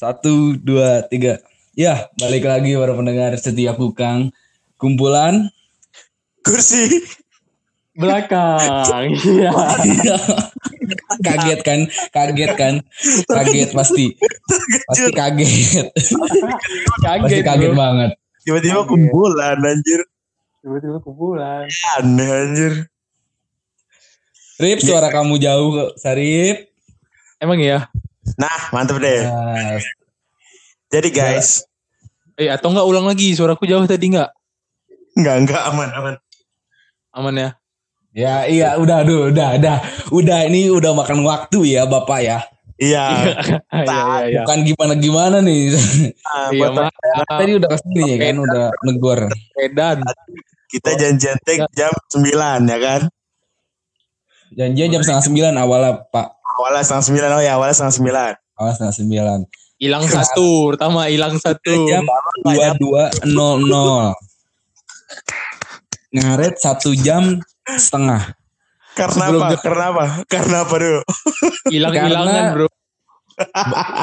Satu, dua, tiga. Ya, balik lagi para pendengar setiap bukang. Kumpulan. Kursi. belakang iya kaget kan? Kaget kan? Kaget pasti. Pasti kaget. kaget Pasti kaget bro. banget. Tiba-tiba kumpulan anjir. tiba-tiba kumpulan Aneh anjir. Rip, suara kamu jauh kok. Sarip. emang iya Nah, mantep deh. Nah, Jadi guys, eh atau enggak ulang lagi? Suaraku jauh tadi enggak enggak enggak aman aman. aman ya? Ya iya. Udah aduh udah udah. Udah ini udah makan waktu ya bapak ya? Iya. iya iya iya. Bukan gimana gimana nih. Nah, iya maaf tadi udah ke sini ya kan? Udah negor. Edan kita janjian take jam 9 ya kan? janjian jam setengah sembilan awalnya pak Awalnya setengah sembilan, oh ya awalnya setengah sembilan. awal setengah sembilan hilang satu pertama hilang satu jam dua dua nol nol ngaret satu jam setengah Karena Sebelum apa? Karena apa? Karena apa dulu? hilang hilangan Karena- bro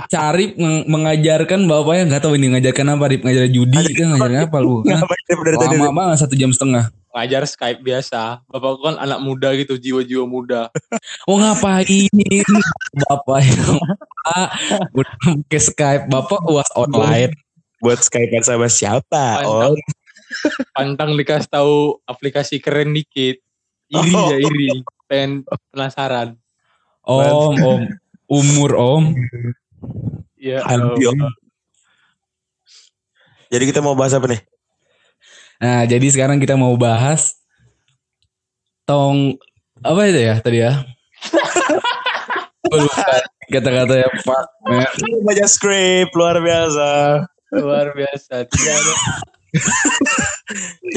Carip meng- mengajarkan bapaknya nggak tahu ini ngajarkan apa Rip ngajar judi kan ngajarkan apa lu tadi? lama banget satu jam setengah ngajar Skype biasa. Bapakku kan anak muda gitu jiwa-jiwa muda. Oh ngapain? Bapak yang Pak, udah pakai Skype. Bapak uas online. Buat Skype sama siapa? Pantang. Oh, pantang dikasih tahu aplikasi keren dikit. Iri Oh. ya iri. Pengen penasaran. Om om. Umur om. Ya Om. Jadi kita mau bahas apa nih? Nah jadi sekarang kita mau bahas tong apa itu ya tadi ya? Kata-kata ya pak. Baca skrip luar biasa. luar biasa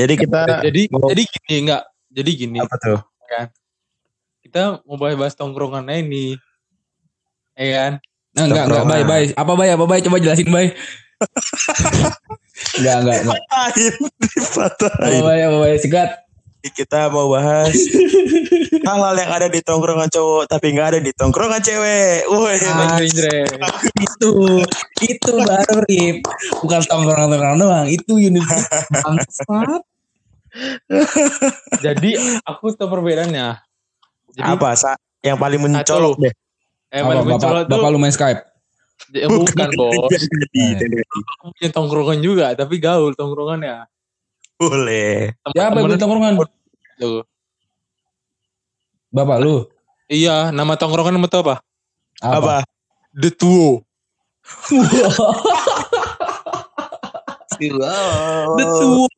Jadi kita jadi mau- jadi gini enggak. Jadi gini. Apa tuh? kita mau bahas tongkrongannya ini. Ya kan? Nah, enggak enggak. Bye bye. Apa bye? Apa bye? Coba jelasin bye enggak enggak enggak Dipatahin, apa dipatahin. apa bye sikat. Kita mau bahas hal-hal yang ada di tongkrongan cowok tapi nggak ada di tongkrongan cewek. Woi, Ah. Indre itu itu baru Rip. Bukan tongkrongan tongkrongan doang itu universitas bangsat. Jadi aku tahu perbedaannya. Jadi apa sa? Yang paling mencolok deh? eh Apa, bapak, mencolok tuh bapak lu main Skype eh, bukan. bos. Jadi, jadi. aku punya tongkrongan juga tapi gaul tongkrongannya Boleh. siapa yang Temen-temen punya tongkrongan? tuh. Bapak lu? Iya nama tongkrongan nama tuh apa? Apa? The Tuo. The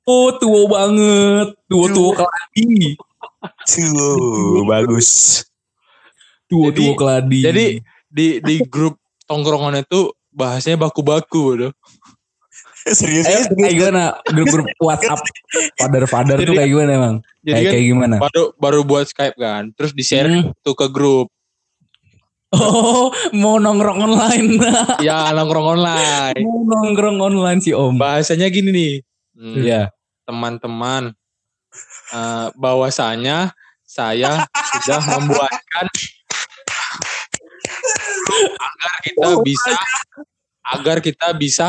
tuo tuo banget. Tuo tuo keladi. Tuh, bagus. tuo tuo keladi. jadi di di grup tongkrongan itu bahasanya baku-baku loh Serius Eh, ya? kayak gimana grup-grup WhatsApp father-father tuh Jadi- kayak gimana emang? jadi Kayak, kan kayak gimana? baru baru buat Skype kan terus di share Hmm. tuh ke grup Oh, mau nongkrong online. ya nongkrong online mau nongkrong online sih Om. bahasanya gini nih Hmm, Iya. teman-teman eh, bahwasanya saya sudah membuatkan agar kita bisa agar kita bisa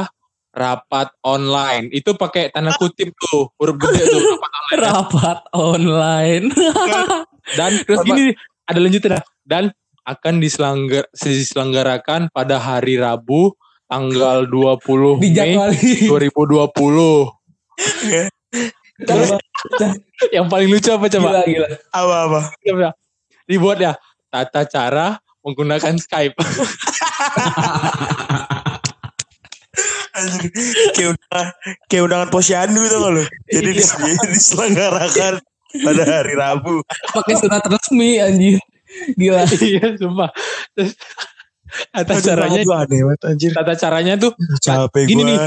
rapat online itu pakai tanda kutip tuh huruf gede tuh rapat online Rapat online. dan terus Apa? gini ada lanjutan dah. dan akan diselanggar, diselenggarakan pada hari Rabu tanggal 20 Mei Dijadwalin. 2020 Terus, yang paling lucu apa coba? Gila, gila. Apa apa? Dibuat ya tata cara menggunakan Skype. Anjir, kayak undangan, kayak undangan posyandu itu kalau jadi Iya. dis- diselenggarakan pada hari Rabu. Pakai sunat resmi anjir. Gila. Iya, sumpah. Terus, tata Aduh, caranya aduh, aneh banget anjir. tata caranya tuh Capek gini gua. nih.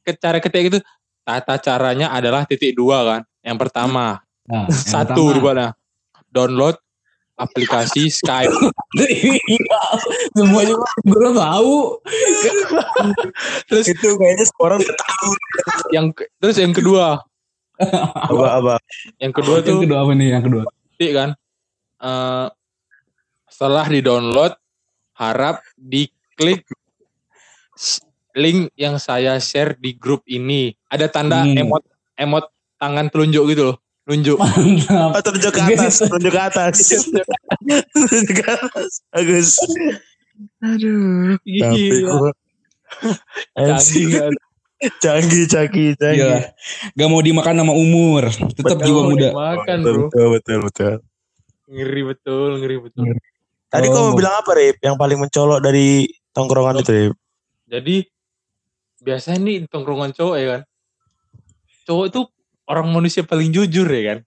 ke cara ketik itu tata caranya adalah titik dua kan. Yang pertama, Nah, yang satu pertama. dibuatnya download aplikasi Skype. Iya, Semuanya gue tahu. Terus Itu kayaknya orang udah tahu. yang terus yang kedua, Apa apa? yang kedua Yang tuh kedua apa nih? Yang kedua. titik kan. Eh, setelah di download harap diklik link yang saya share di grup ini. Ada tanda Hmm. emot emot tangan telunjuk gitu loh. Nunjuk. Mantap. Oh, tunjuk ke atas, tunjuk ke atas. tunjuk ke atas. Bagus. Aduh. Tapi gua. Canggih kan? Canggih, canggih, canggih. Gila. Gak mau dimakan sama umur. Tetap Betul. jiwa muda. Makan betul, bro. betul, betul, betul. Ngeri betul, ngeri betul. Tadi Oh, kau mau bilang apa, Rip? Yang paling mencolok dari tongkrongan itu, Rip? Jadi biasanya nih tongkrongan cowok ya kan. Cowok itu orang manusia paling jujur ya kan.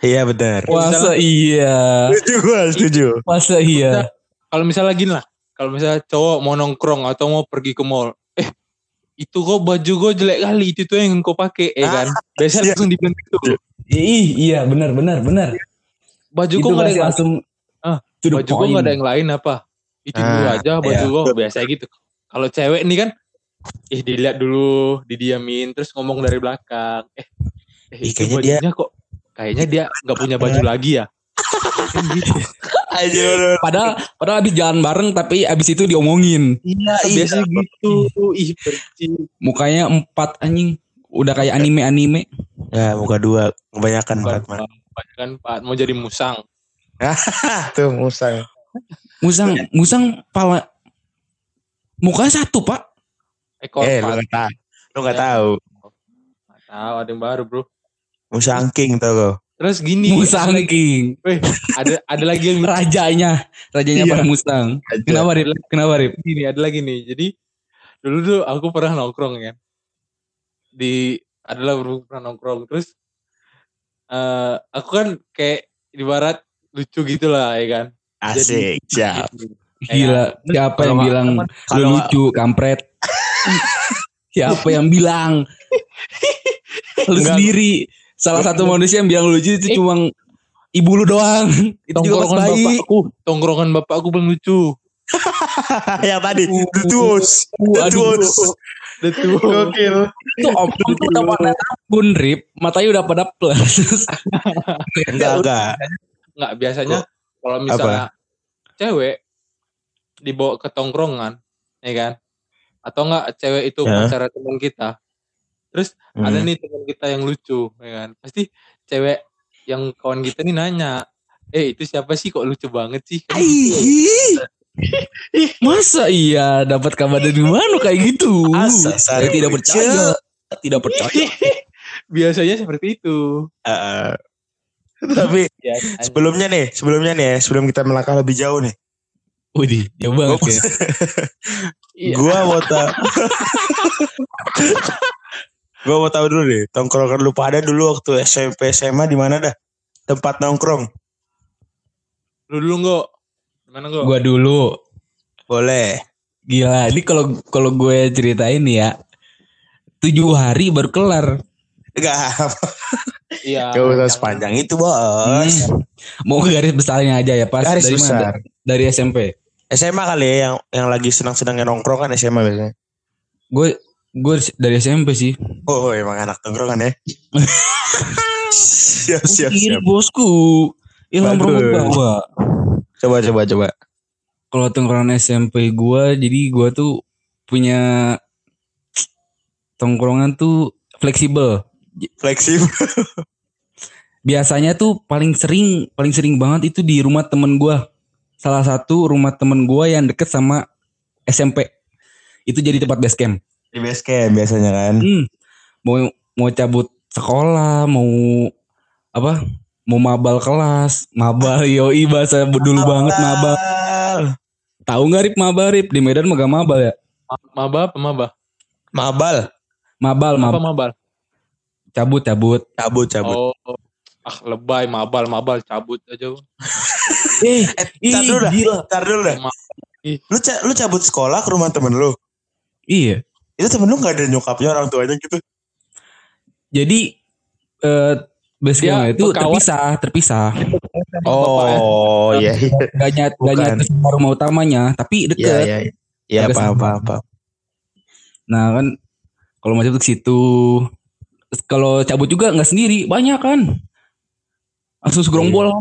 Iya, benar. Masa iya. Setuju, gua setuju. Masa iya. Kalau misalnya gini lah, kalau misalnya cowok mau nongkrong atau mau pergi ke mall, eh itu kok baju gue jelek kali, itu tuh yang kau pakai ya kan. Biasanya iya. langsung dibilang gitu. Ih, iya benar benar benar. Baju kok gak ada yang langsung Ah, baju gue point. gak ada yang lain apa? Itu dulu Ah, aja baju iya. gue biasa gitu. Kalau cewek nih kan, eh dilihat dulu, didiamin, terus ngomong dari belakang. Eh, eh Ih, itu kayaknya dia- kok, kayaknya dia nggak punya baju lagi ya. Kan gitu. Aja, Padahal padahal abis jalan bareng tapi abis itu diomongin. Iya, Biasanya gitu. Ih, perci. Mukanya empat anjing. Udah kayak anime-anime. Ya, muka dua. Kebanyakan banget, man. Banyak kan Pak mau jadi musang. Tuh musang. Musang, musang pala mukanya satu, Pak. Ekor Eh, lu Pak. gak tahu. Lu gak tahu. Tahu ada yang baru bro. Musang king tau kau. Terus gini, Musang ada lagi, King. ada ada lagi yang Rajanya, rajanya Iya. para Mustang. Kenapa, Rip? Kenapa, Rip? gini, ada lagi nih. Jadi dulu tuh aku pernah nongkrong ya. Di adalah pernah nongkrong terus eh aku kan kayak ibarat lucu gitu lah ya kan. Asik, siap. Gila, siapa yang bilang lu lucu, kampret? siapa yang bilang? Lu Enggak. sendiri. Salah satu manusia yang bilang lucu itu Eh. cuma ibu lu doang. Itu juga pas Tongkrongan bayi. bapakku, tongkrongan bapakku paling lucu. yang tadi, the tuos. The Aduh. tuos. Betul. Gokil. Itu om om tuh udah pada pun rip, matanya udah pada plus. Enggak, enggak. Nggak biasanya kalau misalnya cewek dibawa ke tongkrongan, ya kan? Atau enggak cewek itu Ya. pacar teman kita. Terus ada Hmm. nih teman kita yang lucu, ya kan? Pasti cewek yang kawan kita nih nanya, "Eh, itu siapa sih kok lucu banget sih?" Kan gitu. Masa iya dapat kabar dari mana kayak gitu? Asa, Saya tidak percaya. Tidak percaya. Biasanya seperti itu. Eh, tapi Ya, sebelumnya nih, sebelumnya nih, ya, sebelum kita melangkah lebih jauh nih, Widih, jauh banget ya. Iya. gua mau gua mau tahu dulu deh, tongkrongan lu pada dulu waktu SMP SMA di mana dah? Tempat nongkrong. Lu dulu enggak? Gimana enggak? Gua dulu Boleh. gila. Ini kalau kalau gue ceritain ya, tujuh hari baru kelar. Enggak, Iya. gak usah sepanjang itu, Bos. Hmm. Mau ke garis besarnya aja ya pas Garis dari besar. mana? Dari SMP. SMA kali ya yang yang lagi senang-senangnya nongkrong kan SMA biasanya. Gue gue dari SMP sih. Oh, emang anak tongkrongan ya. siap, siap, siap. bosku. Ilham bawa. Coba, coba, coba. Kalau tongkrongan SMP gue, jadi gue tuh punya tongkrongan tuh fleksibel. Fleksibel. Biasanya tuh paling sering, paling sering banget itu di rumah temen gue. Salah satu rumah temen gue yang deket sama SMP. Itu jadi tempat base camp. Di base camp biasanya kan. Hmm. Mau mau cabut sekolah, mau apa? Mau mabal kelas, mabal yoi bahasa dulu banget mabal. Tahu nggak Rip mabal Rip di Medan mah gak mabal ya? Ma- Maba apa maba? Mabal. Mabal, Apa mabal. mabal? Cabut, cabut. Cabut, cabut. Oh. Ah, lebay mabal, mabal cabut aja. Eh, ih, Ntar dulu dah. dulu dah. Lu, ca- lu cabut sekolah ke rumah temen lu. Iya. Itu temen lu gak ada nyokapnya orang tuanya gitu. Jadi eh Dia camp itu berkawan. terpisah, terpisah. Oh, iya. iya. Gak nyat, gak sama rumah utamanya, tapi Iya, deket. iya. Iya, Agak apa, apa, apa. Nah kan kalau mau cabut ke situ, kalau cabut juga nggak sendiri, banyak kan. Langsung segerombol Iya.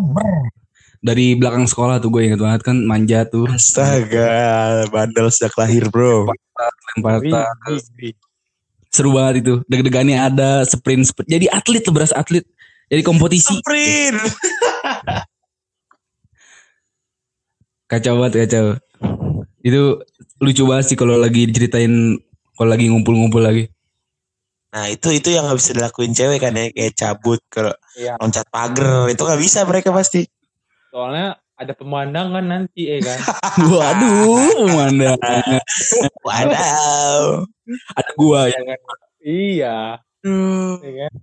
dari belakang sekolah tuh gue inget banget kan manja tuh. Astaga, bandel sejak lahir, bro. Lempar tas. wih. Seru banget itu. Deg-degannya ada sprint, sprint. Jadi atlet tuh berasa atlet. Jadi kompetisi. Sprint. Kacau banget kacau. Itu lucu banget sih kalau lagi diceritain kalau lagi ngumpul-ngumpul lagi. Nah itu itu yang nggak bisa dilakuin cewek kan ya kayak cabut ke Iya. loncat pagar itu nggak bisa mereka pasti. Soalnya ada pemandangan nanti ya kan. Waduh, pemandangan. Wadaw. Ada gua ya. Iya kan? Iya. ya kan?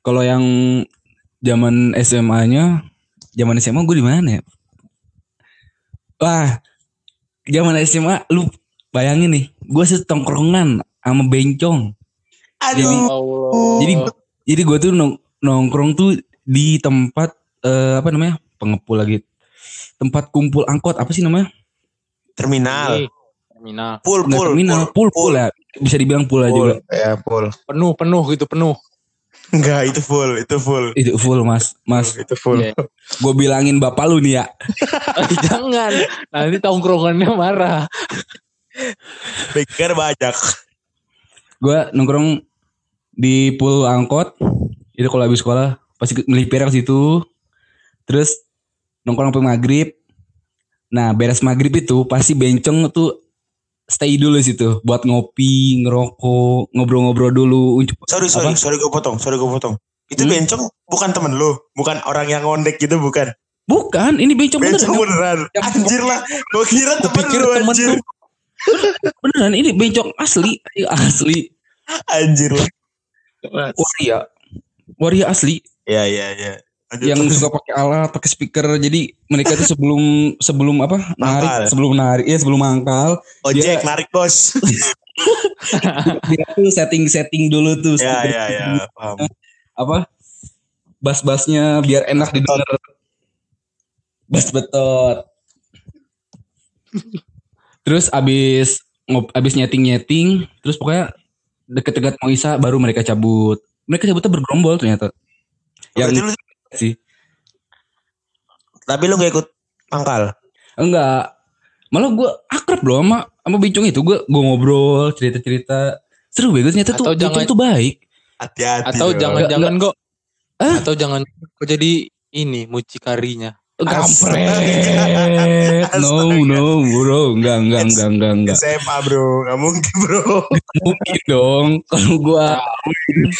Kalau yang zaman SMA-nya, zaman SMA gue di mana ya? Wah, zaman SMA lu bayangin nih, gue setongkrongan sama bencong. Aduh. Allah. Jadi jadi gue tuh nong- nongkrong tuh di tempat eh, apa namanya pengepul lagi, tempat kumpul angkot apa sih namanya? Terminal. Ini, terminal. Full Nggak full. terminal, pool, pool ya, bisa dibilang pool lah juga. Ya full. Penuh, penuh gitu, penuh. Enggak itu full itu full. Itu full mas, mas. Itu full. Iya. Gue bilangin bapak lu nih ya. Jangan. Nanti tongkrongannya marah. Pikir banyak. gue nongkrong di pool angkot itu kalau habis sekolah pasti melipir ke situ terus nongkrong sampai maghrib nah beres maghrib itu pasti bencong tuh stay dulu situ buat ngopi ngerokok ngobrol-ngobrol dulu Sorry sorry Apa? sorry gue potong sorry gue potong. Itu Hmm? bencong bukan temen lu, bukan orang yang ngondek gitu bukan. bukan ini bencong Bencong beneran beneran. Anjir lah. Gue kira Gua temen pikir lu temen anjir. beneran ini bencong asli asli Anjir lah. waria waria asli Ya ya ya. Lanjut, yang suka pakai alat, pakai speaker. Jadi mereka itu sebelum sebelum apa? Narik, Mangkal. sebelum narik, ya sebelum mangkal, Ojek dia- narik bos. dia tuh setting-setting dulu tuh ya ya ya. Paham. apa? Bass-bassnya biar enak didengar. Bass betot. terus abis ngop, abis nyeting-nyeting, terus pokoknya deket-deket mau Isa baru mereka cabut. Mereka cabutnya bergerombol ternyata. Berarti Yang sih tapi lu gak ikut mangkal. Enggak. Malah gue akrab loh sama sama Bincong itu. Gue gue ngobrol, cerita-cerita. Seru banget ternyata tuh Atau jangan- tuh baik. Hati-hati. Atau jangan-jangan kok. Atau jangan kok jadi ini mucikarinya. Kampret. No, no, bro. Enggak, enggak, enggak, enggak, enggak. SMA bro, gak mungkin bro. Mungkin dong. Kalau gue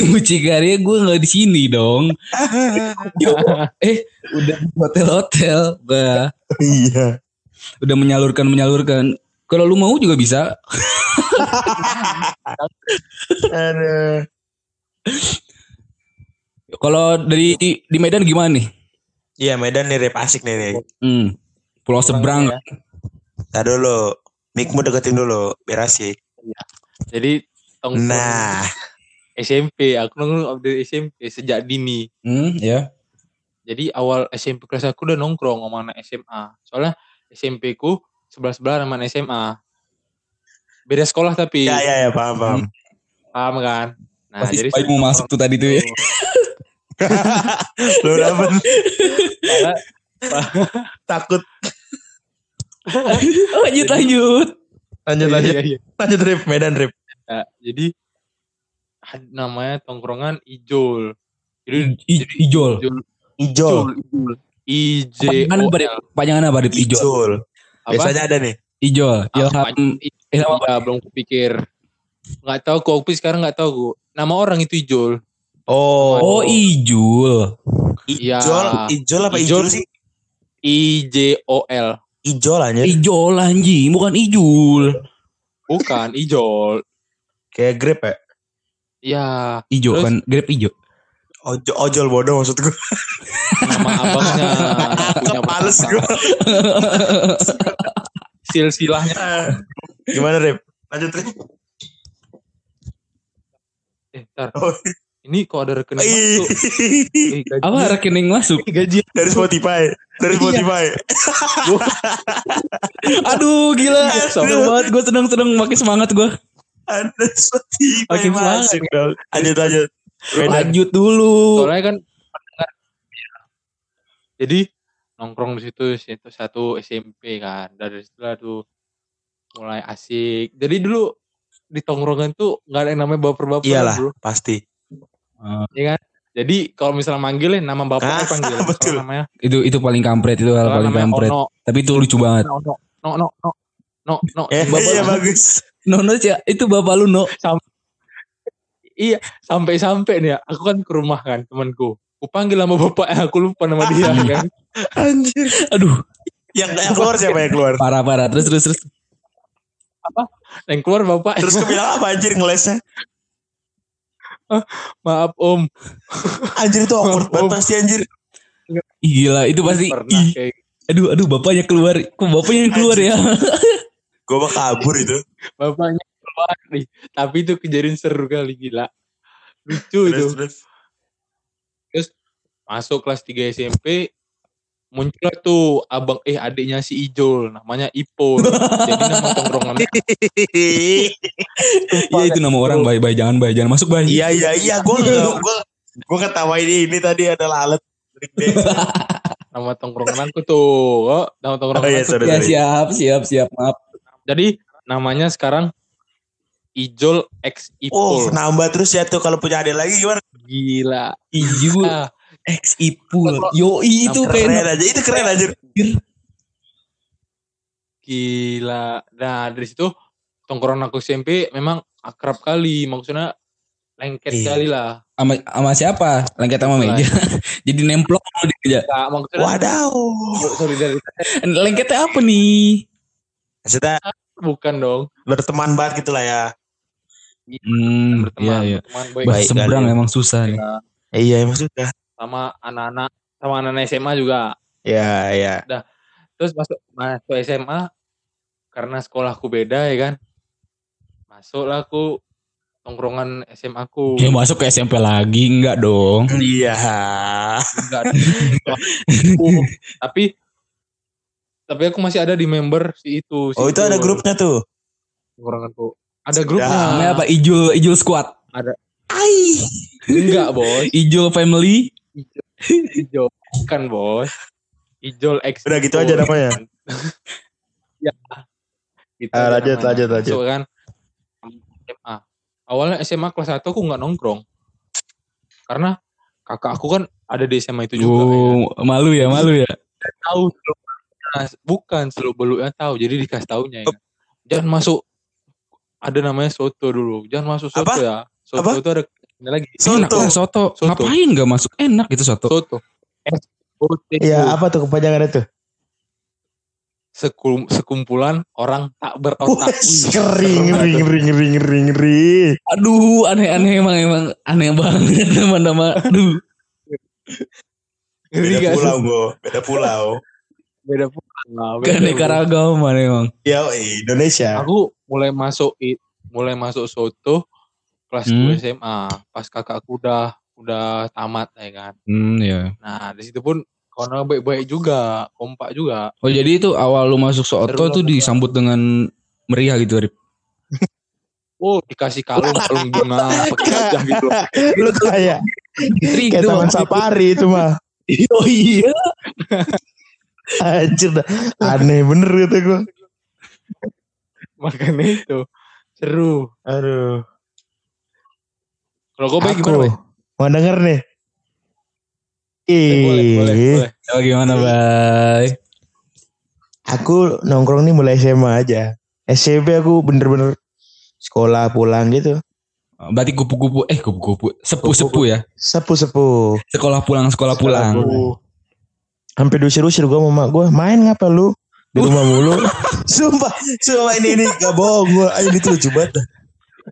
mucikari gue nggak di sini dong. Yo, eh, udah hotel-hotel. Udah, iya. udah menyalurkan menyalurkan. Kalau lu mau juga bisa. Aduh. Kalau dari di Medan gimana nih? Iya Medan nih Rip asik nih nih. Hmm. Pulau seberang. Ya. Tadi dulu. Mikmu deketin dulu, biar asik. Jadi tongkrong Nah, SMP, aku nongkrong dari SMP sejak dini. Hmm, ya. Jadi awal SMP kelas aku udah nongkrong sama anak SMA. Soalnya SMP ku sebelah-sebelah sama anak SMA. Beda sekolah tapi ya ya ya paham paham. paham kan? Nah, Pasti jadi mau masuk tuh tadi tuh ya. Lu Soalnya takut. lanjut lanjut. Lanjut lanjut. Iya, iya. Lanjut Rip, Medan Rip. Nah, jadi namanya tongkrongan Ijol. Jadi I, ijol. Ijol. Ijol. Ijol. Panjangan apa? Dit? Ijol. Ijol. Apa? Biasanya ada nih. Ijol. Ilham. Ilham? Iya, belum kupikir. Nggak tahu kok, aku sekarang nggak tahu. Nama orang itu Ijol. Oh. Oh, Ijul. Iya. Ijol, Ijol apa Ijol. Ijol sih? I J O L. Ijol aja. Ijol anjing, bukan Ijul. Bukan Ijol. Kayak Grab ya? Ya, Ijo Terus? kan, grab ijo. Ojol, ojol bodoh maksud gue. nama abangnya. punya Males gue. Silsilahnya. Gimana Rip? Lanjut Rip. Eh, ntar. Oh. Ini kok ada rekening masuk. Eh, gaji- Apa rekening masuk? gaji Dari Spotify. Dari Iya. Spotify. Aduh gila. Seru banget gue seneng-seneng makin semangat gue. Ada Spotify. Makin semangat. masuk dong. Lanjut lanjut. Lanjut dulu. soalnya kan pendengar ya. jadi nongkrong di situ situ satu SMP kan dari situ lah tuh mulai asik. Jadi dulu di tongkrongan tuh nggak ada yang namanya baper-baper Iyalah, bro. pasti. Iya kan? Jadi kalau misalnya manggilin nama bapaknya Ah, panggil. betul. Namanya, Itu itu paling kampret itu hal kalau paling kampret. Ono. Tapi itu lucu banget. No, no, no, no, no, no, no. Eh, Bapak- iya bagus. Nono Cia, itu bapak lu no. Iya, sampai-sampai nih ya, aku kan ke rumah kan temanku. Aku panggil nama bapaknya, aku lupa nama dia kan. Anjir. Aduh, Yang, yang keluar siapa yang keluar? parah parah. Terus terus terus. Yang keluar bapak, Terus gue bilang apa anjir ngelesnya? Maaf om. Anjir itu awkward banget pasti anjir. Gila, itu pasti. Pernah kayak aduh, aduh, bapaknya keluar. Kok bapaknya yang keluar ya? Gue mah kabur itu. bapaknya keluar nih. Tapi itu kejadian seru kali gila. Lucu itu. Terus, terus. Masuk kelas 3 SMP, muncul tuh abang eh adiknya si Ijol namanya Ipul. Jadi nama tongkrongannya Iya itu nama orang baik baik jangan baik jangan masuk baik. Iya iya iya. Gue gue gue ketawain ini tadi ada lalat. nama tongkrongan aku tuh. Oh, nama tongkrongan Oh iya sorry Ya sorry. siap siap siap maaf. Jadi namanya sekarang Ijol X Oh Ipul. nambah terus ya tuh kalau punya adik lagi gimana? Gila. Ijul Ah, X Ipul. Yo itu Keren aja itu keren aja. gila. Nah, dari situ tongkrongan aku SMP memang akrab kali. Maksudnya lengket Iya. kali lah. sama sama siapa? Lengket sama meja. Jadi nemplok mau dia. Nah, maksudnya Wadaw. solidaritas Lengketnya apa nih? Maksudnya bukan dong. berteman banget gitu lah ya. Hmm, Berteman, iya iya. berteman baik Baik seberang emang susah nih. Ya, iya emang sudah. Sama anak-anak sama anak-anak SMA juga. Ya ya. Terus masuk masuk SMA karena sekolahku beda ya kan. Masuklah aku tongkrongan SMA aku. Ya masuk ke SMP lagi enggak dong? Iya. Enggak ada. tapi tapi aku masih ada di member si itu. si Oh itu ada grupnya tuh. Tongkronganku. Ada grupnya. Namanya apa? Ijul Ijul Squad. Ai. Enggak, Bos. Ijul Family. Ijo. Bukan, Bos. Ijol X. Udah gitu aja namanya. ya. Gitu Ah, aja lanjut, namanya. lanjut, lanjut. Kan SMA. Awalnya SMA kelas 1 aku nggak nongkrong. Karena kakak aku kan ada di SMA itu juga. ya. Oh, malu ya, malu ya. Tahu bukan seluk beluknya tahu. Jadi dikasih taunya ya. Jangan masuk ada namanya soto dulu. Jangan masuk soto Apa? ya. Soto Apa? itu ada ini lagi. Enak Soto. lah soto. Soto. Ngapain nggak masuk? Enak gitu soto. Soto. S O T O. Iya apa tuh kepanjangannya tuh? Sekum- sekumpulan orang tak berotak. Ngeri banget. ngeri ngeri ngeri ngeri. Aduh, aneh-aneh emang emang aneh banget nama-nama. Aduh. Beda gak pulau gue, beda pulau. Beda pulau. beda Keanekaragaman emang. Ya Indonesia. Aku mulai masuk mulai masuk soto kelas Hmm. 2 SMA. Pas kakakku udah udah tamat ya kan. Hmm, ya. Nah, di situ pun karena baik-baik juga, kompak juga. Oh, jadi itu awal lu masuk soto tuh banget, disambut dengan meriah gitu, Rip. Oh, dikasih kalung kalung bunga pakai gajah gitu. Lu kayak Trik kayak taman safari itu mah. Oh iya. Anjir dah. Aneh bener gitu gue. Makanya itu seru. Aduh. Kalau gue baik gimana? Bay? mau denger nih. Eh, boleh, boleh, Ih, boleh. Oh, gimana, Bay? aku nongkrong nih mulai SMA aja. SMP aku bener-bener sekolah pulang gitu. Berarti kupu-kupu, eh kupu-kupu, sepu-sepu ya. Sepu-sepu. Sekolah pulang, sekolah pulang. Sampai diusir-usir gue sama mak gue. Main ngapa lu? Di rumah mulu. sumpah. Sumpah ini ini gak bohong gue. Ini tuh lucu banget.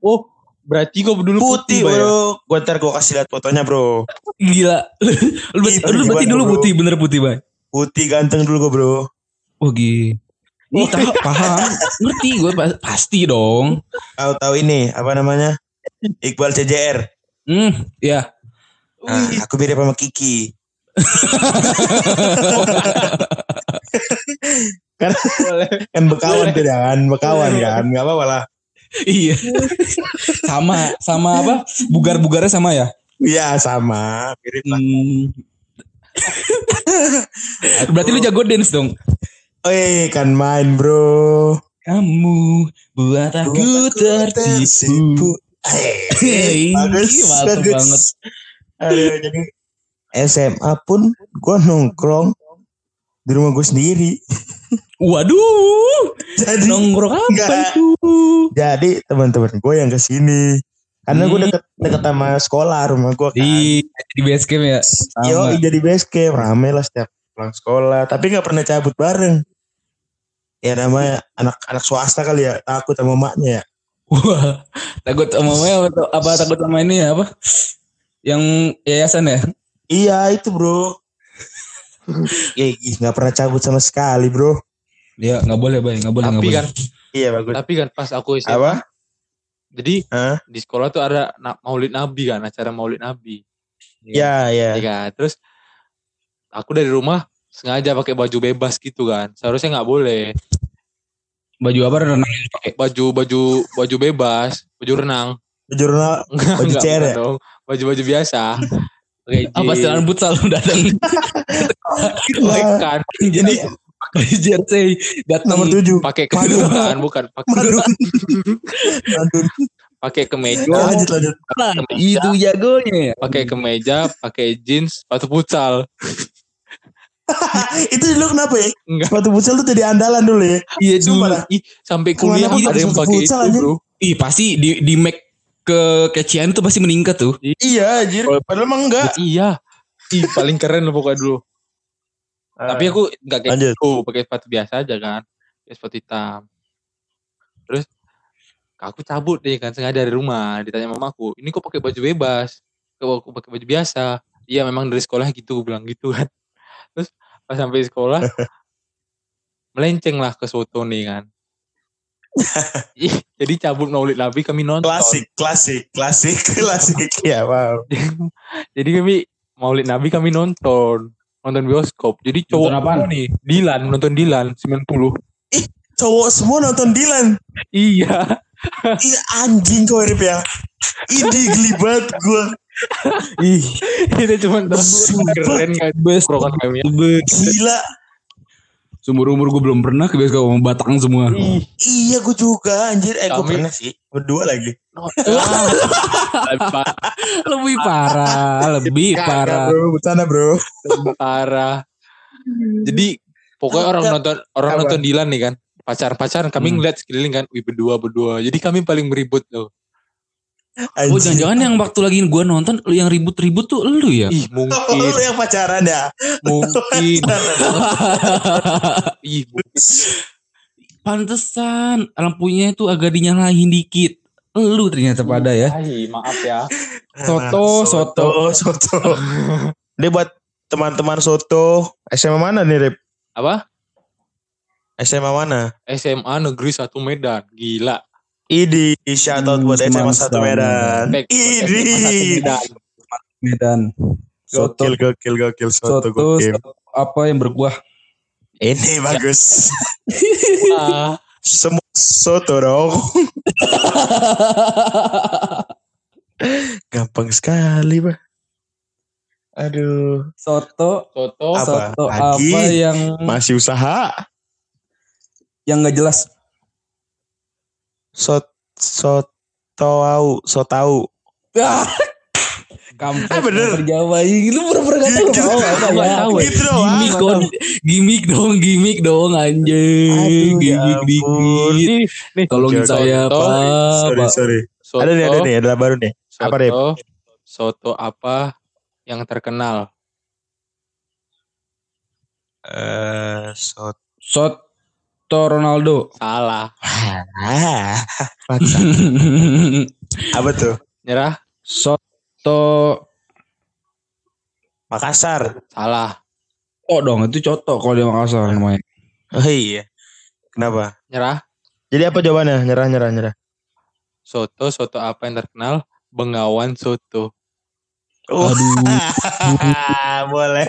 Oh, berarti gue dulu Putih Bay, ya? bro. Gue ntar gue kasih lihat fotonya bro. Gila. lu, berarti- lu berarti dulu bro? putih, bener putih, Bay. Putih ganteng dulu gue bro. Oh, gitu. Ih, tahu, paham. Ngerti gue pasti dong. Tahu tahu ini apa namanya? Iqbal CJR. Hmm, ya. Nah, aku mirip sama Kiki. kan Boleh. kan bekawan tuh dah kan bekawan kan nggak apa-apa lah Iya. sama sama apa? Bugar-bugarnya sama ya? iya sama mirip lah Hmm. Berarti lu jago dance dong. Eh kan main bro Kamu buat aku tertipu. Hei, bagus, mantap bagus. banget. Aduh, jadi SMA pun gue nongkrong di rumah gue sendiri. Waduh, Jadi nongkrong apa Enggak. itu? jadi teman-teman gue yang ke sini karena gue Hmm. deket deket sama sekolah rumah gue kan. Di di base camp ya. Yo jadi base camp rame lah setiap pulang sekolah tapi nggak pernah cabut bareng. Ya namanya anak-anak swasta kali ya takut sama maknya ya. Wah, takut sama apa, apa takut sama ini ya apa? Yang yayasan ya? Iya itu bro. ya nggak pernah cabut sama sekali bro. Ya nggak boleh bay, nggak boleh nggak Tapi boleh. kan, Iya bagus. tapi kan pas aku SMA, Apa? jadi Hah? di sekolah tuh ada Maulid Nabi kan, acara Maulid Nabi. Ya ya. Iya kan? Terus aku dari rumah sengaja pakai baju bebas gitu kan. Seharusnya nggak boleh. Baju apa renang pakai? Baju baju baju bebas, baju renang. Baju enggak, CR bukan ya? dong. Baju-baju biasa. Pakai Apa setelan futsal lu datang? kan, Jadi pakai jersey datang nomor tujuh. pakai kemeja bukan pakai Madun. Madun. pakai kemeja, Lanjut lanjut. Nah, itu jagonya ya. pakai kemeja, pakai jeans, sepatu futsal. itu dulu kenapa ya? Enggak. Sepatu futsal tuh jadi andalan dulu ya. Iya dulu. Ih, sampai kuliah ada yang pakai itu. Bro. Ih pasti di di Mac ke kecian tuh pasti meningkat tuh. Iya anjir. Padahal emang enggak. Iya. Ih, paling keren loh pokoknya dulu. Tapi aku nggak kayak gitu, pakai sepatu biasa aja kan. Pakai sepatu hitam. Terus aku cabut deh kan sengaja dari rumah, ditanya mamaku, "Ini kok pakai baju bebas?" Kok aku pakai baju biasa? Iya, memang dari sekolah gitu, bilang gitu kan. Terus pas sampai sekolah melenceng lah ke soto nih kan. Jadi cabut maulid nabi kami nonton. klasik, klasik, klasik, klasik. Ya wow. Jadi kami maulid nabi kami nonton. Nonton bioskop. Jadi cowok Nonton semua nih. Dilan, nonton Dilan 90. Cowok semua nonton Dilan. Iya. Ih anjing kau Rip ya. Ini geli banget gue. Ih, Itu cuma keren kan. best kan kami. Gila. Sumber umur gue belum pernah ke bioskop sama Batang semua. Ih, Iya gue juga anjir. Eh gue pernah sih. Berdua lagi. lebih parah, lebih parah. bro. Bercanda bro. parah. Jadi pokoknya orang nonton orang nonton Dilan nih kan. Pacar-pacaran kami Hmm. ngeliat sekeliling kan, wih berdua berdua. Jadi kami paling beribut tuh. Oh jangan-jangan yang waktu lagi gue nonton lu yang ribut-ribut tuh lu ya? Ih Oh, mungkin, lu yang pacaran ya? mungkin. Ih mungkin. Pantesan lampunya itu agak dinyalain dikit. Lu ternyata pada ya. Ay, maaf ya. Soto, soto. soto. Dia buat teman-teman soto. SMA mana nih, Rip? Apa? SMA mana? SMA Negeri 1 Medan. Gila. Idi, shoutout buat Hmm, SMA. 1 Medan. Idi. SMA 1 Medan. Medan. Soto, Gokil, gokil, gokil. Soto, soto, gokil. soto apa yang berkuah? Ini bagus. Ah, Semua soto dong. Gampang sekali, Pak. Aduh. Soto, Soto. Apa? soto Lagi? apa yang Masih usaha. yang nggak jelas? Sot, sot, tahu, so tahu. Ah, kampus Eh, bener. Jawa ini lu pura-pura gak tahu Gitu. apa ya. tahu. Gitu doang. Gimik dong, gimik dong, gimik dong anjing. Ya Gimik dikit. Tolongin saya, soto. Pak. Sorry, sorry. Soto. Ada nih, ada nih, ada baru nih. Soto, Apa, Rip? Soto apa yang terkenal? Eh, sot. Soto Ronaldo. Salah. Ah, apa tuh? Nyerah? Soto Makassar. Salah. Oh dong, itu coto kalau di Makassar namanya. Oh iya. Kenapa? Nyerah? Jadi apa jawabannya? Nyerah, nyerah, nyerah. Soto, soto apa yang terkenal? Bengawan soto. Oh. boleh,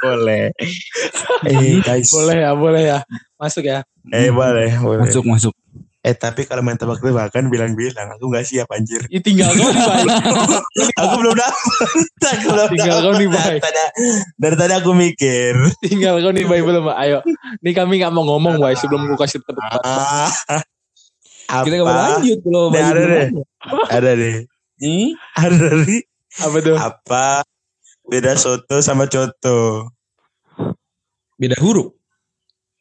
boleh. Eh, guys. Boleh ya, boleh ya. Masuk ya. Eh, boleh, boleh. Masuk, masuk. Eh tapi kalau main tebak-tebakan bilang-bilang aku nggak siap anjir. Ih, tinggal kau nih Bay. aku belum dapat. aku belum Tinggal kau nih, dapet. Bay. Dari tadi, dari tadi aku mikir. tinggal kau nih Bay belum. Ayo. Nih kami nggak mau ngomong Bay sebelum aku kasih tebak. Ah, apa? Kita gak mau lanjut Bayu ada belum deh. ada. Deh. Hmm? Ada nih. Apa tuh? Apa beda soto sama coto? Beda huruf,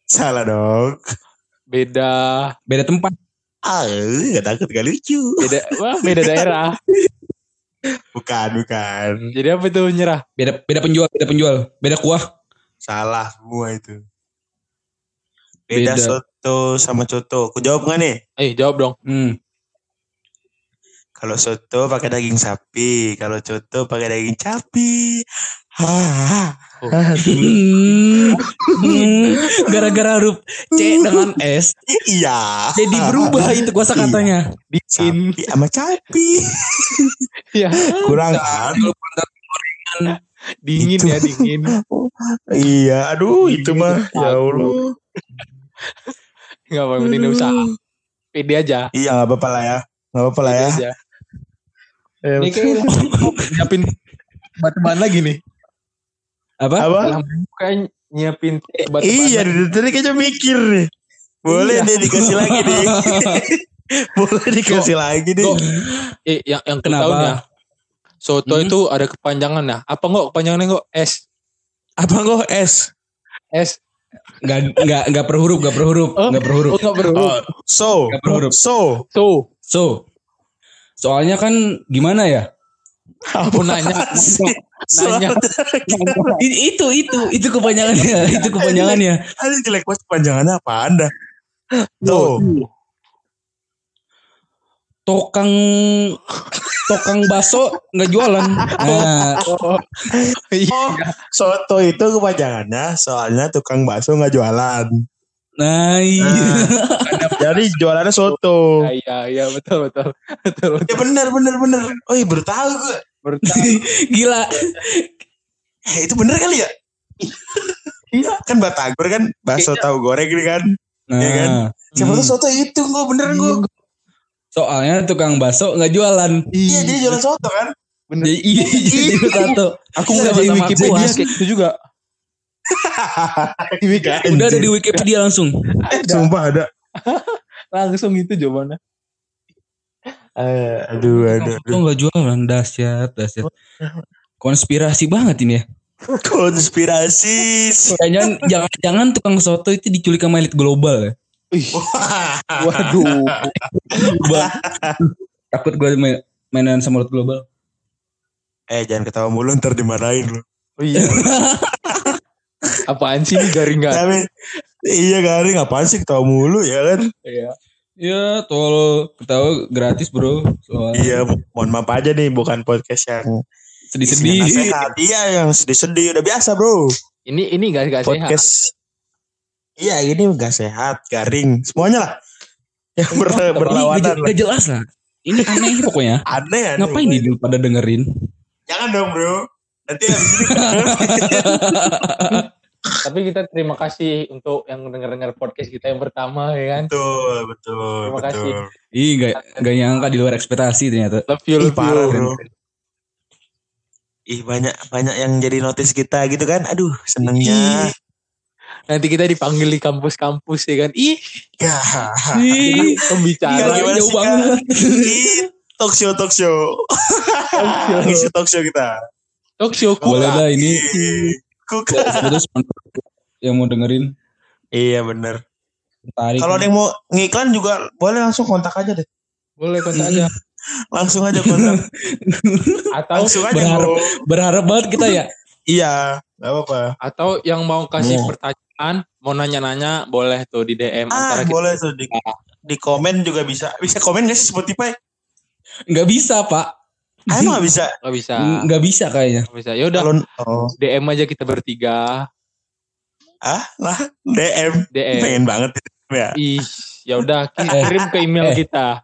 Salah dong. Beda beda tempat. Ah, gak takut gak lucu. beda wah, beda daerah. Bukan, bukan. Jadi apa tuh nyerah? Beda beda penjual, beda penjual, beda kuah. Salah semua itu. Beda, Beda. soto sama coto. Aku jawab nggak nih? Eh jawab dong. Hmm. Kalau soto pakai daging sapi, kalau coto pakai daging capi. Hmm. Hmm. Gara-gara huruf C dengan S, Iya. jadi berubah itu kuasa katanya. Bikin. Sapi sama capi. Ya, Kurang kan? dingin Itu. ya dingin. Iya, aduh itu mah. Ya Allah. Enggak apa penting enggak usah. Pede aja. Iya nggak apa-apa lah ya. Nggak apa-apa lah ya. Aja. Ini kayak nyiapin batu-batan lagi nih. Apa? Apa? Kayak nyiapin. Iya, dari tadi kayaknya mikir nih. Boleh Iya. deh dikasih lagi deh. Boleh dikasih lagi deh. Kok eh yang yang Kenapa? Ya. Soto Hmm. itu ada kepanjangannya. Apa enggak kepanjangannya enggak? S. Apa kok S? S. Enggak enggak enggak per huruf, enggak per huruf, Oh. enggak per huruf. Oh, enggak perlu. Oh, so. Nggak per huruf. So. So, So, soalnya kan gimana ya? aku nanya. nanya. I- itu itu itu kepanjangannya, itu kepanjangannya. Ada jelek banget panjangannya apa anda? So. Tokang tokang baso nggak jualan. Nah, Oh, iya. Oh, soto itu kepanjangannya soalnya tukang bakso nggak jualan. Nah iya. Jadi jualannya soto. Iya, iya, iya, betul, betul. Betul, Ya betul. benar benar benar. Oh iya baru tahu gue. Bertahan. Gila. Eh, itu bener kali ya? Iya. Kan batagor kan bakso tahu goreng ini kan. Nah, Iya kan? Siapa hmm. tuh soto itu gue bener gue. soalnya tukang baso nggak jualan. Iya dia jualan soto kan. Bener. Jadi iya jadi satu. Aku Iya, nggak baca sama-sama Wikipedia kayak gitu juga. Udah ada di Wikipedia langsung. Eh, Sumpah ada. Langsung itu jawabannya. Eh, aduh aduh. Kok nggak jualan dahsyat dahsyat. Konspirasi banget ini ya. Konspirasi. Jangan jangan jangan tukang soto itu diculik sama elit global ya. Waduh. Takut gue main, mainan sama elit global. eh jangan ketawa mulu ntar dimarahin lu. Oh iya. Apaan sih ini garing gak? Tapi iya garing apaan sih ketawa mulu ya kan? Iya. Ya tol ketawa gratis bro. Soal Iya, mohon maaf aja nih bukan podcast yang isinya sedih-sedih. nasihat. Iya, yang sedih-sedih udah biasa, Bro. Ini ini gak, gak sehat. Podcast Iya, ini enggak sehat, garing, semuanya lah. Yang ber- Ini berlawanan gak, lah. gak jelas lah. Ini aneh pokoknya. Aneh, aneh. Ngapain nih pada dengerin? Jangan dong, Bro. Nanti habis ini Tapi kita terima kasih untuk yang denger-denger podcast kita yang pertama ya kan. betul, betul, Terima betul. kasih. Ih gak, gak nyangka di luar ekspektasi ternyata. Love you, Ih, love parah, you. Bro. Ih, banyak banyak yang jadi notice kita gitu kan. Aduh, senengnya. Nanti kita dipanggil di kampus-kampus ya kan. Ih, Ya. Ih, pembicara. Iya, gimana jauh banget. Ih, talk show, talk show. Ngisi talk show kita. Talk show. Boleh dah ini. Kuka. Terus yang mau dengerin Iya, bener. Kalau ada yang mau ngiklan juga boleh langsung kontak aja deh. Boleh kontak aja. Langsung aja kontak. Atau Langsung aja berharap. berharap banget kita ya. Iya, gak apa-apa. atau yang mau kasih Mau. pertanyaan, mau nanya-nanya boleh tuh di DM Ah, antara kita. boleh tuh di, di komen juga bisa. Bisa komen gak sih Spotify? Nggak bisa pak. Ah, emang gak bisa? Gak bisa. Nggak bisa kayaknya. Nggak bisa. Ya udah, Kalau oh, DM aja kita bertiga. ah lah DM. DM. Pengen banget ya. Ih, ya udah kirim ke email Eh. kita.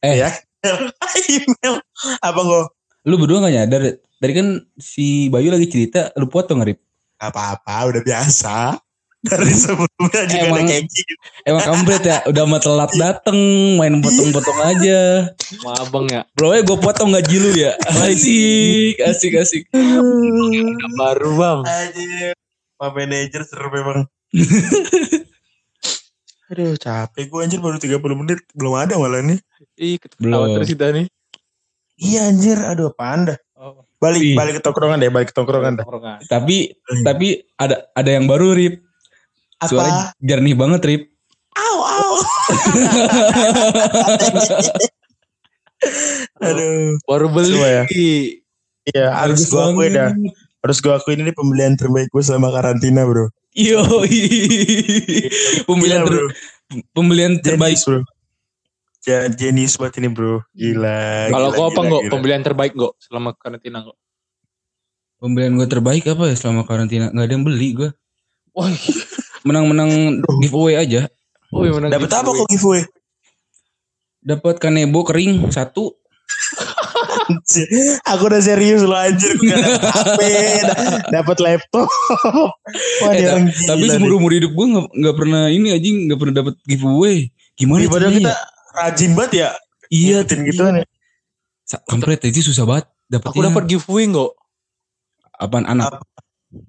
Eh. Ya. Email apa kok? Lu berdua gak nyadar. Tadi kan si Bayu lagi cerita. Lu potong Rip. Gak apa-apa, udah biasa. Dari sebelumnya juga ada Emang- kayak gitu. Emang kampret ya, udah mah telat dateng, main potong-potong aja. Sama abang ya. Bro, gue potong gaji lu ya. Asik, asik, asik. Baru bang. Anjir. Pak manajer seru memang. Aduh capek gue anjir baru 30 menit. Belum ada malah nih. Ih ketawa Belum. terus kita nih. Iya anjir. Aduh apaan dah. Oh, Balik Ih. balik ke tongkrongan deh. Balik ke tongkrongan dah. tongkrongan. Tapi, tapi ada ada yang baru, Rip. Suara Apa? jernih banget, Rip. Au au. Aduh. Baru beli. Ya? Iya harus Bagus gue akui dah. Harus gue akuin ini pembelian terbaik gue selama karantina bro. Yo, pembelian Gila, ter- pembelian terbaik. Jenius bro. Ja, jenius banget ini bro. Gila. Kalau gua apa gila. Pembelian terbaik nggak selama karantina nggak? Pembelian gue terbaik apa ya selama karantina? Gak ada yang beli gue. Wah, Menang-menang giveaway aja. oh iya menang Dapat apa kok giveaway? Dapat kanebo kering satu. Aku udah serius loh anjir gue gak dapet HP, dapat laptop. Wah, Eh, ta- tapi seumur umur hidup gue nggak nggak pernah ini aja nggak pernah dapat giveaway. Gimana nih. Padahal kita ya? rajin banget ya. Iya, ngikutin gitu nih. Sa- Kampret itu susah banget dapetnya. Aku dapat giveaway nggak? apaan anak?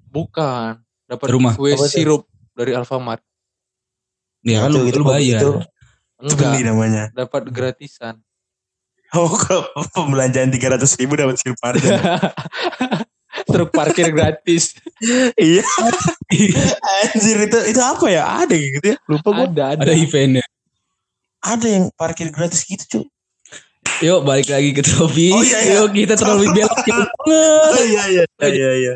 Bukan. Dapat Rumah. giveaway sirup dari Alfamart. Ya kan lu, Itu, lu bayar. Itu, itu beli Enggak. namanya. Dapat gratisan. Oh, kok pembelanjaan 300 ribu dapat silp parjan. Truk parkir gratis. iya. Anjir itu itu apa ya? Ada gitu ya? Lupa gue. ada, ada. Ada eventnya. Ada yang parkir gratis gitu cuy. Yuk balik lagi ke topik. Oh, iya, iya. Yuk kita terlalu belok jauh banget. Oh iya iya iya iya.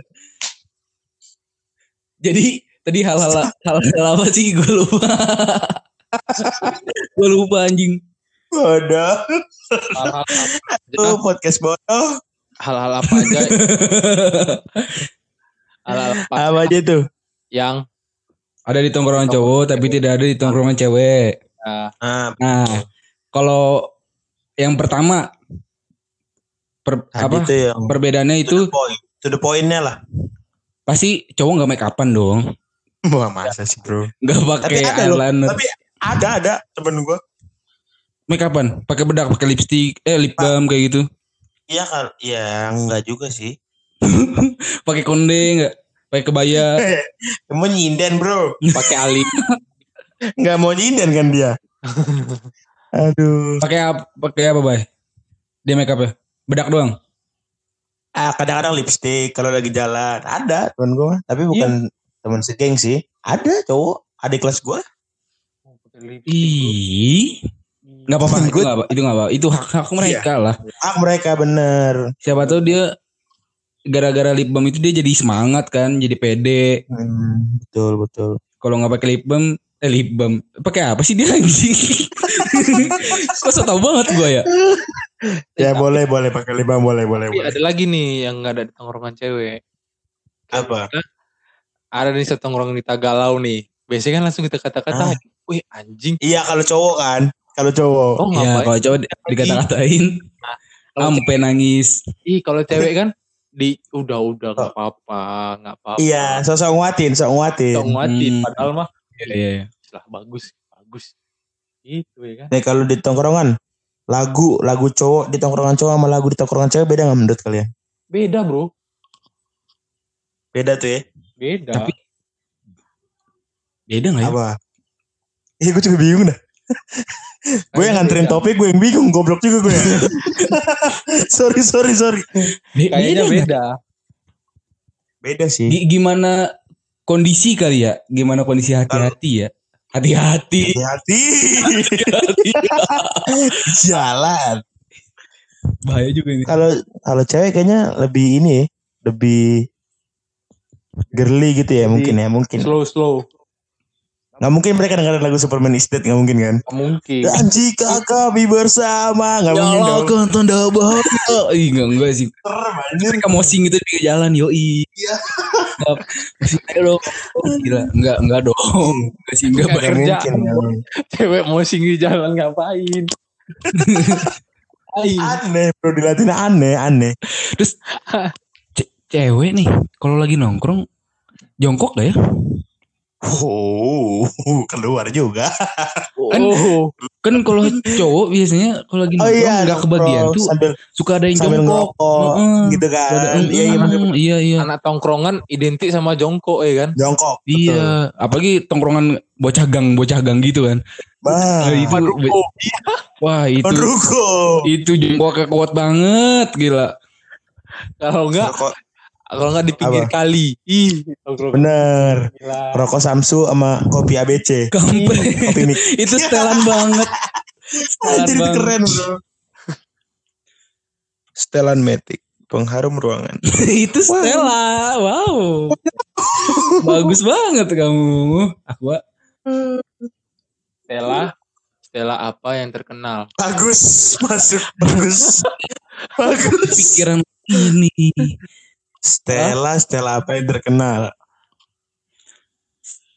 Jadi tadi hal-hal hal-hal apa sih gue lupa. gue lupa anjing. Bodoh. Hal-hal Oh, podcast bodoh. hal-hal apa aja hal-hal apa Apa aja tuh? yang Ada di tongkrongan cowok tapi tidak ada di tongkrongan cewek. uh, Ah, Nah, kalau yang pertama per, tadi apa itu yang perbedaannya to itu the point. To the point-nya lah. pasti cowok nggak make upan dong, Wah masa sih bro. Tapi pakai eyeliner. Tapi ada ada temen gue. Make upan, pakai bedak, pakai lipstick, eh lip balm kayak gitu. Iya kan? Ya enggak juga sih. Pakai konde nggak? Pakai kebaya. Mau nyinden bro. pakai alim Enggak mau nyinden kan dia. Aduh. Pakai apa? Pakai apa, Bay? Dia make up ya? Bedak doang. Ah kadang-kadang lipstick kalau lagi jalan. Ada temen gue. Tapi bukan temen segeng sih. Ada cowok. Adik kelas gue. Ih, nggak apa-apa. itu Gua- nggak apa. Itu nggak apa. Itu hak hak mereka lah. Ah mereka bener. Siapa tahu dia gara-gara lip balm itu dia jadi semangat kan, jadi pede. Hmm, betul betul. Kalau nggak pakai lip balm, eh lip balm, pakai apa sih dia anjing? Kok so tau banget gue ya? Ya boleh boleh pakai lima boleh boleh Tapi boleh. ada lagi nih yang nggak ada di tongkrongan cewek Apa? Ada nih satu tongkrongan di Tagalau nih biasanya kan langsung kita kata-kata wih anjing Iya kalau cowok kan. Kalau cowok. oh Ya ngapain kalau cowok di- dikata-katain, Kalau sampai nangis. ih kalau cewek kan di udah udah nggak apa-apa nggak apa-apa Iya, sosok nguatin, sosok nguatin. Sok nguatin Hmm. padahal mah Iya, iya. lah bagus bagus itu ya kan Nih kalau di tongkrongan lagu lagu cowok di tongkrongan cowok sama lagu di tongkrongan cewek beda nggak menurut kalian? beda bro Beda tuh ya. Beda Tapi- Beda nggak ya? Apa? Iya gue juga bingung dah. gue yang nganterin topik gue yang bingung goblok juga gue. ya. sorry sorry sorry. Be- kayaknya beda Beda sih. Gi- Gimana kondisi kali ya? Gimana kondisi hati-hati ya? Hati-hati. Hati-hati. Jalan. Bahaya juga ini. Kalau kalau cewek kayaknya lebih ini ya, lebih girly gitu ya mungkin ya mungkin. slow slow Nggak mungkin mereka dengerin lagu Superman is Dead nggak mungkin kan? Nggak mungkin Dan jika kami bersama nggak Ya mungkin Allah, dong. kan tanda bahagia. Ih, enggak, enggak sih. Anjir. Mereka mosing gitu di jalan, yoi. Iya. Dong. Oh, gila. Enggak, enggak dong. Enggak sih, enggak. Mungkin. mungkin. cewek mau di jalan ngapain Aneh bro dilatih aneh aneh. Terus cewek nih, kalau lagi nongkrong jongkok gak ya? Oh, keluar juga. Kan- Oh, Kan kalau cowok biasanya kalau lagi Oh nongkrong iya, nggak kebagian tuh sambil suka ada yang sambil jongkok. ngerokok Heeh. gitu kan. Ada- Iya, iya, bener. iya iya. anak tongkrongan identik sama jongkok ya kan? Jongkok. betul. Iya, apalagi tongkrongan bocah gang, bocah gang gitu kan. Bah, Nah, itu wah itu Ruko. itu jongkoknya kuat banget gila. Kalau enggak. Kalau enggak di pinggir Apa? kali. Ih. Bener. Gila. Rokok Samsu sama kopi ABC. Kopi mik. itu setelan banget. Setelan Anjir itu banget. keren bro. Setelan Matic. Pengharum ruangan. itu Stella. Wow. Bagus banget kamu. Aku Stella, Stella apa yang terkenal? Bagus. Masuk. Bagus. Bagus. pikiran ini. Stella. Stella apa yang terkenal?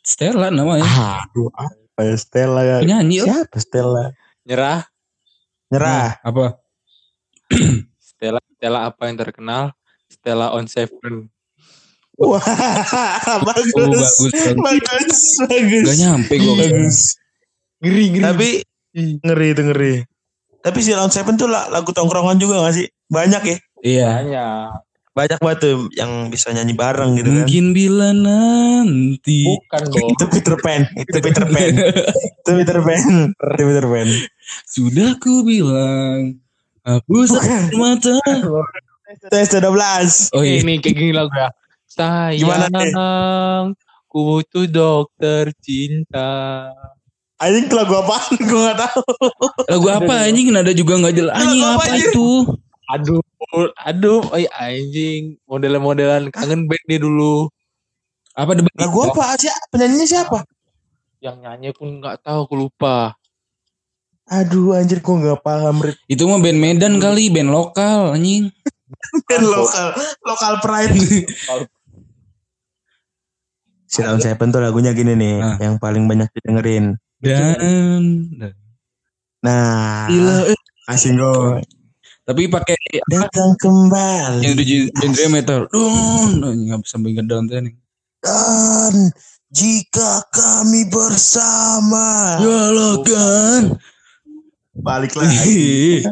Stella namanya. Aduh. Apa ya Stella ya? Penyanyi lah. Siapa Stella? Nyerah. Nyerah. Apa? Stella, Stella apa yang terkenal? Stella on Seven. Wah. Bagus. Oh, bagus. bagus. Bagus. Bagus. Gak nyampe gue. Bagus. Ngeri, ngeri. Tapi ngeri itu ngeri. Tapi si Round Seven tuh la- lagu tongkrongan juga gak sih? Banyak ya. Iya. Banyak. Banyak banget tuh yang bisa nyanyi bareng gitu kan. Mungkin bila nanti. Bukan dong. Itu Peter Pan. Itu Peter Pan. Itu Peter Pan. Itu Peter Pan. Sudah ku bilang. Hapus mata. Tes 12. Oh iya. Ini kayak gini lagu ya. Gimana nih? Sayang, ku butuh dokter cinta. Anjing lagu apaan? Gue gak tahu. Lagu apa anjing? Nada juga gak jelas. Anjing Lagu apa, apa itu? Aduh, aduh, ay, anjing. Model-modelan kangen band dia dulu. Apa debat? Lagu apa? sih? Penyanyinya siapa? Yang nyanyi pun nggak tahu, aku lupa. Aduh anjir gue gak paham. Rit. Itu mah band Medan kali, band lokal anjing. Band lokal. Lokal pride. si Round Seven tuh lagunya gini nih. Ah. Yang paling banyak didengerin. Dan Nah. Gila, eh. Asing gue. Tapi pakai Datang kembali. yang di genre metal. Dun, nggak sampai ngedown tuh nih. Dan jika kami bersama. Galakan. Balik lagi.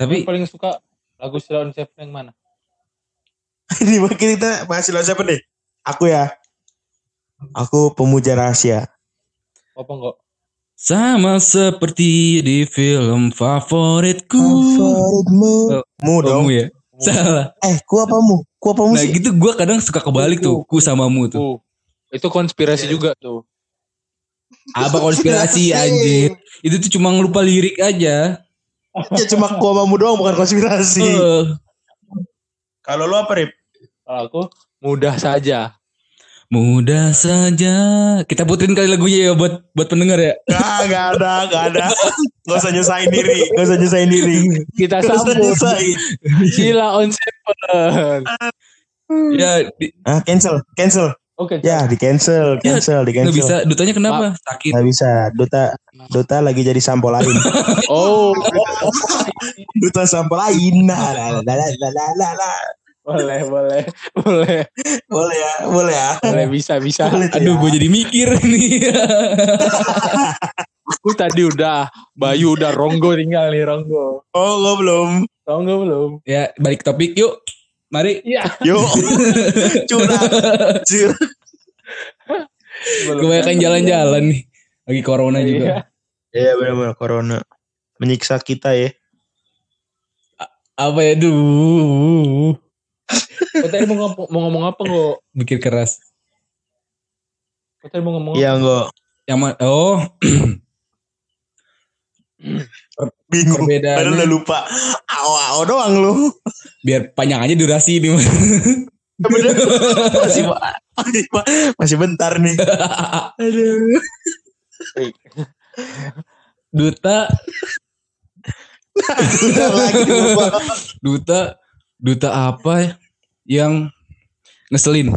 tapi paling suka lagu Stella on Seven yang mana? Ini mungkin kita masih lawan siapa nih? Aku ya. Aku pemuja rahasia. Apa enggak? Sama seperti di film favoritku. Favoritmu. Oh, Mu dong. Ya? Salah. Eh, ku apa mu? Ku apa mu Nah sih? gitu gue kadang suka kebalik tuh. Ku sama mu tuh. Tuh. Itu konspirasi juga tuh. Apa konspirasi anjir. Itu tuh cuma ngelupa lirik aja. Ya cuma ku sama mu doang bukan konspirasi. Eh, Kalau lu apa, Rip? Kalau aku mudah saja. Mudah saja. Kita puterin kali lagunya ya buat buat pendengar ya. Gak, gak ada, gak ada. Gak usah nyusahin diri, gak usah nyusahin diri. Kita Gak sambut. Sheila on Seven. Ya, di, Ah, cancel, cancel. Oke, Ya, di cancel, cancel, di nggak cancel. bisa. Dutanya kenapa? Sakit. Gak bisa. Duta, Duta lagi jadi sampo lain. Oh, Duta sampo lain. Nah, nah, nah, nah, nah, nah, nah, nah. Boleh, boleh, boleh, Boleh ya, boleh ya. boleh bisa, bisa. Boleh tuh Aduh, ya. gue jadi mikir nih. Aku tadi udah, Bayu udah Ronggo tinggal nih Ronggo. Oh, gue belum. Ronggo belum? ya, balik topik yuk. Mari. Iya. Yuk. Curang. Curang. Kebanyakan jalan-jalan nih. Lagi corona Iya. juga. Iya benar-benar corona menyiksa kita ya. Apa ya? Duh. Kau tadi mau, ngomong, mau ngomong apa kok? Mikir keras. Kau tadi mau ngomong apa? Iya enggak Yang ma- oh, bingung. Perbedaannya- Padahal udah lupa. Aw-aw doang lu. biar panjang aja durasi ini. Bener. masih masih, masih bentar nih. Aduh. Duta, Lagi lupa. duta, duta apa ya? yang ngeselin?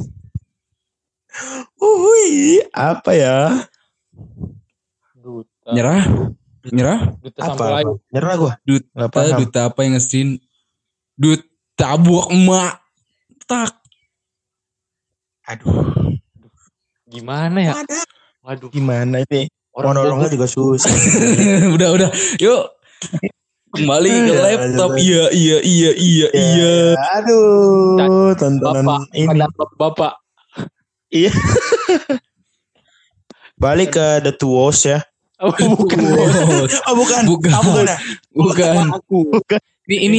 Ui, apa ya? Duta. Nyerah? Nyerah? Duta Apa? lain. Nyerah gua. Duta, Gak paham. duta apa yang ngeselin? Duta buak emak. Tak. Aduh, Gimana ya? ada. Waduh. Gimana ini? Orang Monolognya juga susah. udah udah. Yuk. Kembali ke Ya, laptop. lanjut. Iya iya iya iya iya. Aduh, tontonan Bapak, ini. pada bapak. Balik ke The Walls ya. Oh, bukan. Oh, bukan. Bukan. Oh, bukan bukan. Aku. Ini ini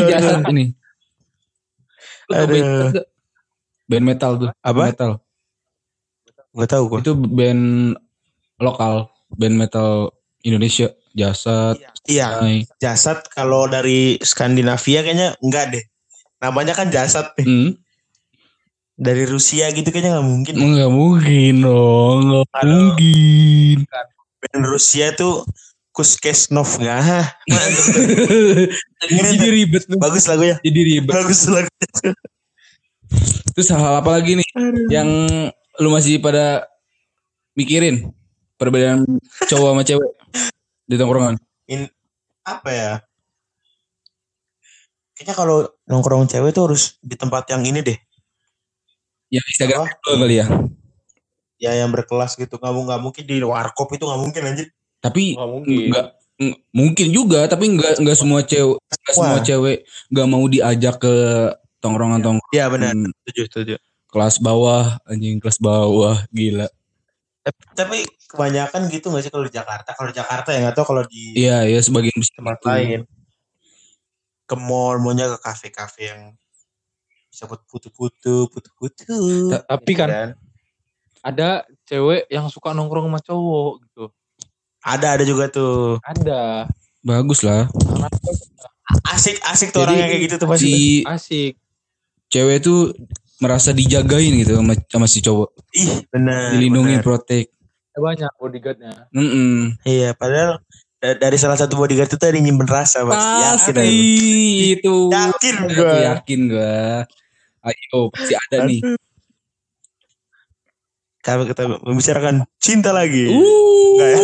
ini. Lu tau Aduh. band metal nggak? Band metal tuh. Apa? Metal. Gak tahu gua. Itu band lokal, band metal Indonesia, jasad. Iya, Nay. jasad kalau dari Skandinavia kayaknya enggak deh. Namanya kan jasad nih. Hmm, Dari Rusia gitu kayaknya nggak mungkin. nggak mungkin dong, nggak Aduh. mungkin. Band Rusia tuh Kuskesnov nggak? Jadi ribet. Bagus lagunya. Jadi ribet. Bagus lagunya. Terus hal apa lagi nih yang lu masih pada mikirin perbedaan cowok sama cewek di tongkrongan? Apa ya? Kayaknya kalau nongkrong cewek tuh harus di tempat yang ini deh. Yang Instagram kali ya. Ya yang berkelas gitu. Nggak, nggak mungkin di warkop itu nggak mungkin anjir. Tapi Nggak mungkin. nggak ng- mungkin juga tapi nggak nggak semua cewek nggak semua cewek nggak mau diajak ke tongkrongan tongkrongan Iya benar. Setuju, setuju. kelas bawah anjing kelas bawah gila Tapi, kebanyakan gitu nggak sih kalau di Jakarta? Kalau di Jakarta ya nggak tahu kalau di iya ya sebagian besar tempat itu. lain. Ke mall, maunya ke kafe-kafe yang bisa buat putu-putu, putu-putu. Ta- tapi kan- Dan Ada cewek yang suka nongkrong sama cowok gitu. ada ada juga tuh. Ada. bagus lah Asik-asik tuh orang Jadi, yang kayak gitu tuh pasti. si Asik. cewek tuh merasa dijagain gitu sama, sama si cowok Ih, benar. dilindungi benar. protek Banyak bodyguardnya. Mm-mm. Iya, padahal da- dari salah satu bodyguard itu tadi nyimpen rasa pasti. Yakin pasti aku. itu Yakin gua. yakin gua ayo pasti ada nih Kami kita membicarakan cinta lagi. uh, ya?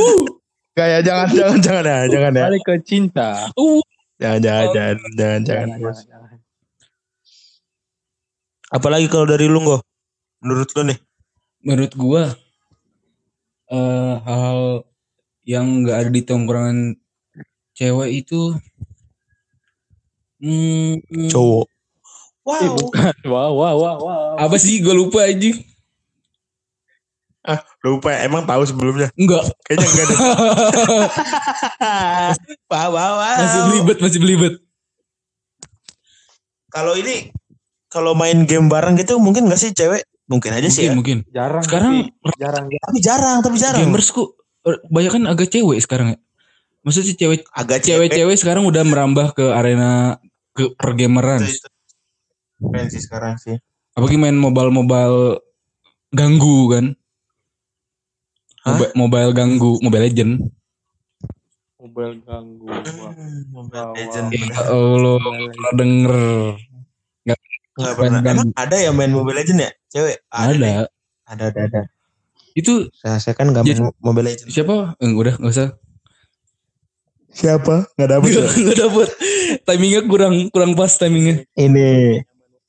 Ya, jangan, jangan, jangan ya, jangan ya. Balik ke cinta. uh. Jangan, jangan, jangan, jangan, jangan. Jangan, jangan. Apalagi kalau dari lu, Nggo? Menurut lu nih? menurut gua eh hal yang nggak ada di tongkrongan cewek itu hmm, Cowok. Eh, Wow. bukan. Wow, wow, wow, wow. apa sih gue lupa aja Ah, lupa. Emang tahu sebelumnya? enggak Kayaknya enggak deh. wow, wow, wow. masih belibet masih belibet Kalau ini, kalau main game bareng gitu mungkin gak sih cewek? Mungkin aja sih mungkin ya. mungkin Jarang. sekarang tapi jarang. Tapi jarang, tapi jarang. gamers kok banyak kan agak cewek sekarang ya maksudnya sih cewek Agak cewek. cewek-cewek sekarang udah merambah ke arena ke pergameran. Keren sih sekarang sih. apalagi main mobile mobile ganggu kan Hah? Mobi- mobile ganggu mobile legend Mobile ganggu. Hmm, Mobile Legend. ya Allah pernah denger Nggak pernah. Main Emang ada ya main Mobile Legend ya? Cewek? nih. ada Ada, ada, ada. itu Saya, saya kan gak main Mobile Legend. siapa eh, udah nggak usah Siapa? Gak dapet ya? nggak dapet timingnya kurang kurang pas timingnya Ini.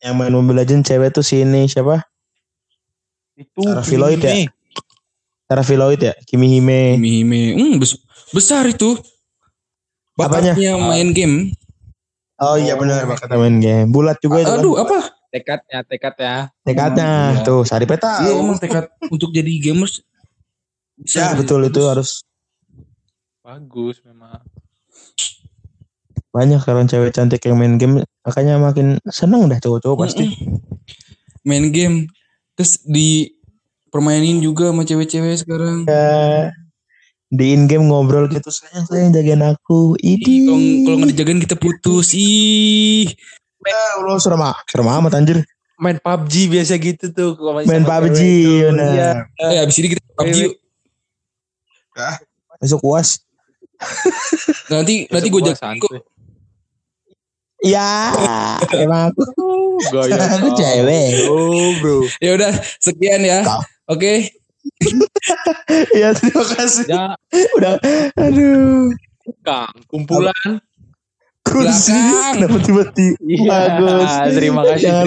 Yang main Mobile Legend cewek tuh si ini siapa? Itu. Sarah Filoid ya? ini. Sarah Filoid ya? Kimi Hime. Hime Hime hmm, bes- besar itu Apanya? bakatnya main game Oh iya benar bakatnya main game. Bulat juga itu kan. aduh apa Tekadnya, tekadnya. Tekadnya. Iya. Tuh, Sari Peta. Iya emang tekad untuk jadi gamers Ya, betul itu harus Bagus memang. banyak sekarang cewek cantik yang main game makanya makin seneng dah cowok-cowok pasti main game terus di permainin juga sama cewek-cewek sekarang ya, di in game ngobrol gitu sayang sayang jagain aku ini kalau kalau nggak dijagain kita putus ih Allah serem serem amat anjir Main PUBG biasa gitu tuh. kalau main sama PUBG bener. Iya. eh abis ini kita PUBG yuk. besok uas nanti nanti Besok gue gua jaga ya emang aku gaya. Aku cewek. Oh, bro. ya udah sekian ya oke ya terima kasih. Ya, udah. Aduh. Kang, kumpulan. kursi kenapa tiba-tiba. Iya, bagus. terima kasih. Jangan